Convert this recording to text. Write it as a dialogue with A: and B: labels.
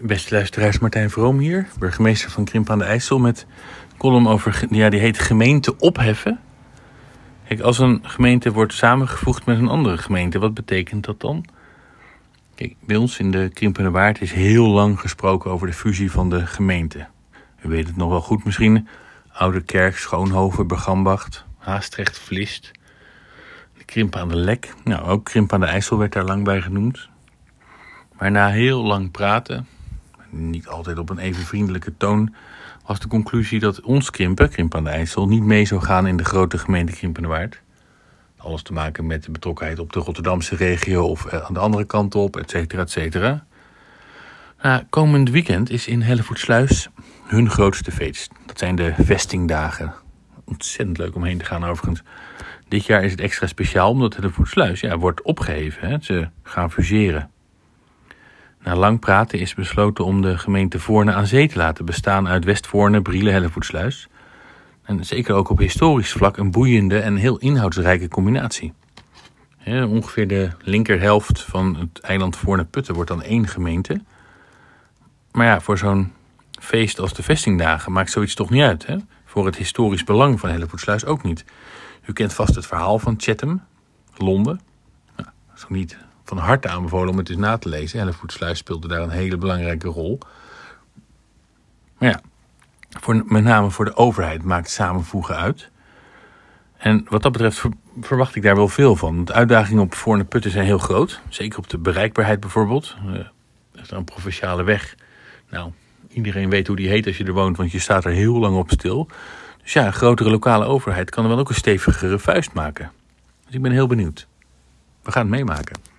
A: Beste luisteraars, Martijn Vroom hier, burgemeester van Krimp aan de IJssel, met een column over, ja, die heet gemeente opheffen. Kijk, als een gemeente wordt samengevoegd met een andere gemeente, wat betekent dat dan? Kijk, bij ons in de Krimpende Waard is heel lang gesproken over de fusie van de gemeenten. U weet het nog wel goed misschien. Oude Kerk, Schoonhoven, Bergambacht, Haastrecht, Vlist. De Krimp aan de Lek. Nou, ook Krimp aan de IJssel werd daar lang bij genoemd. Maar na heel lang praten, niet altijd op een even vriendelijke toon, was de conclusie dat ons Krimpen, Krimp aan de IJssel, niet mee zou gaan in de grote gemeente Krimpende Waard. Alles te maken met de betrokkenheid op de Rotterdamse regio of eh, aan de andere kant op, et cetera, et cetera. Nou, komend weekend is in Hellevoetsluis hun grootste feest. Dat zijn de vestingdagen. Ontzettend leuk om heen te gaan overigens. Dit jaar is het extra speciaal omdat Hellevoetsluis ja, wordt opgeheven. Hè. Ze gaan fuseren. Na lang praten is besloten om de gemeente Voorne aan zee te laten bestaan uit Westvoorne, Brielen, Hellevoetsluis. En zeker ook op historisch vlak een boeiende en heel inhoudsrijke combinatie. ongeveer de linkerhelft van het eiland Voorne Putten wordt dan één gemeente. Maar ja, voor zo'n feest als de vestingdagen maakt zoiets toch niet uit. Hè? Voor het historisch belang van Hellevoetsluis ook niet. U kent vast het verhaal van Chatham, Londen. Nou, niet van harte aanbevolen om het eens na te lezen. Hellevoetsluis speelde daar een hele belangrijke rol. Maar ja, voor, met name voor de overheid maakt samenvoegen uit. En wat dat betreft verwacht ik daar wel veel van. De uitdagingen op Voorne Putten zijn heel groot. Zeker op de bereikbaarheid bijvoorbeeld. Uh, er is een provinciale weg. Nou, iedereen weet hoe die heet als je er woont, want je staat er heel lang op stil. Dus ja, een grotere lokale overheid kan er wel ook een stevigere vuist maken. Dus ik ben heel benieuwd. We gaan het meemaken.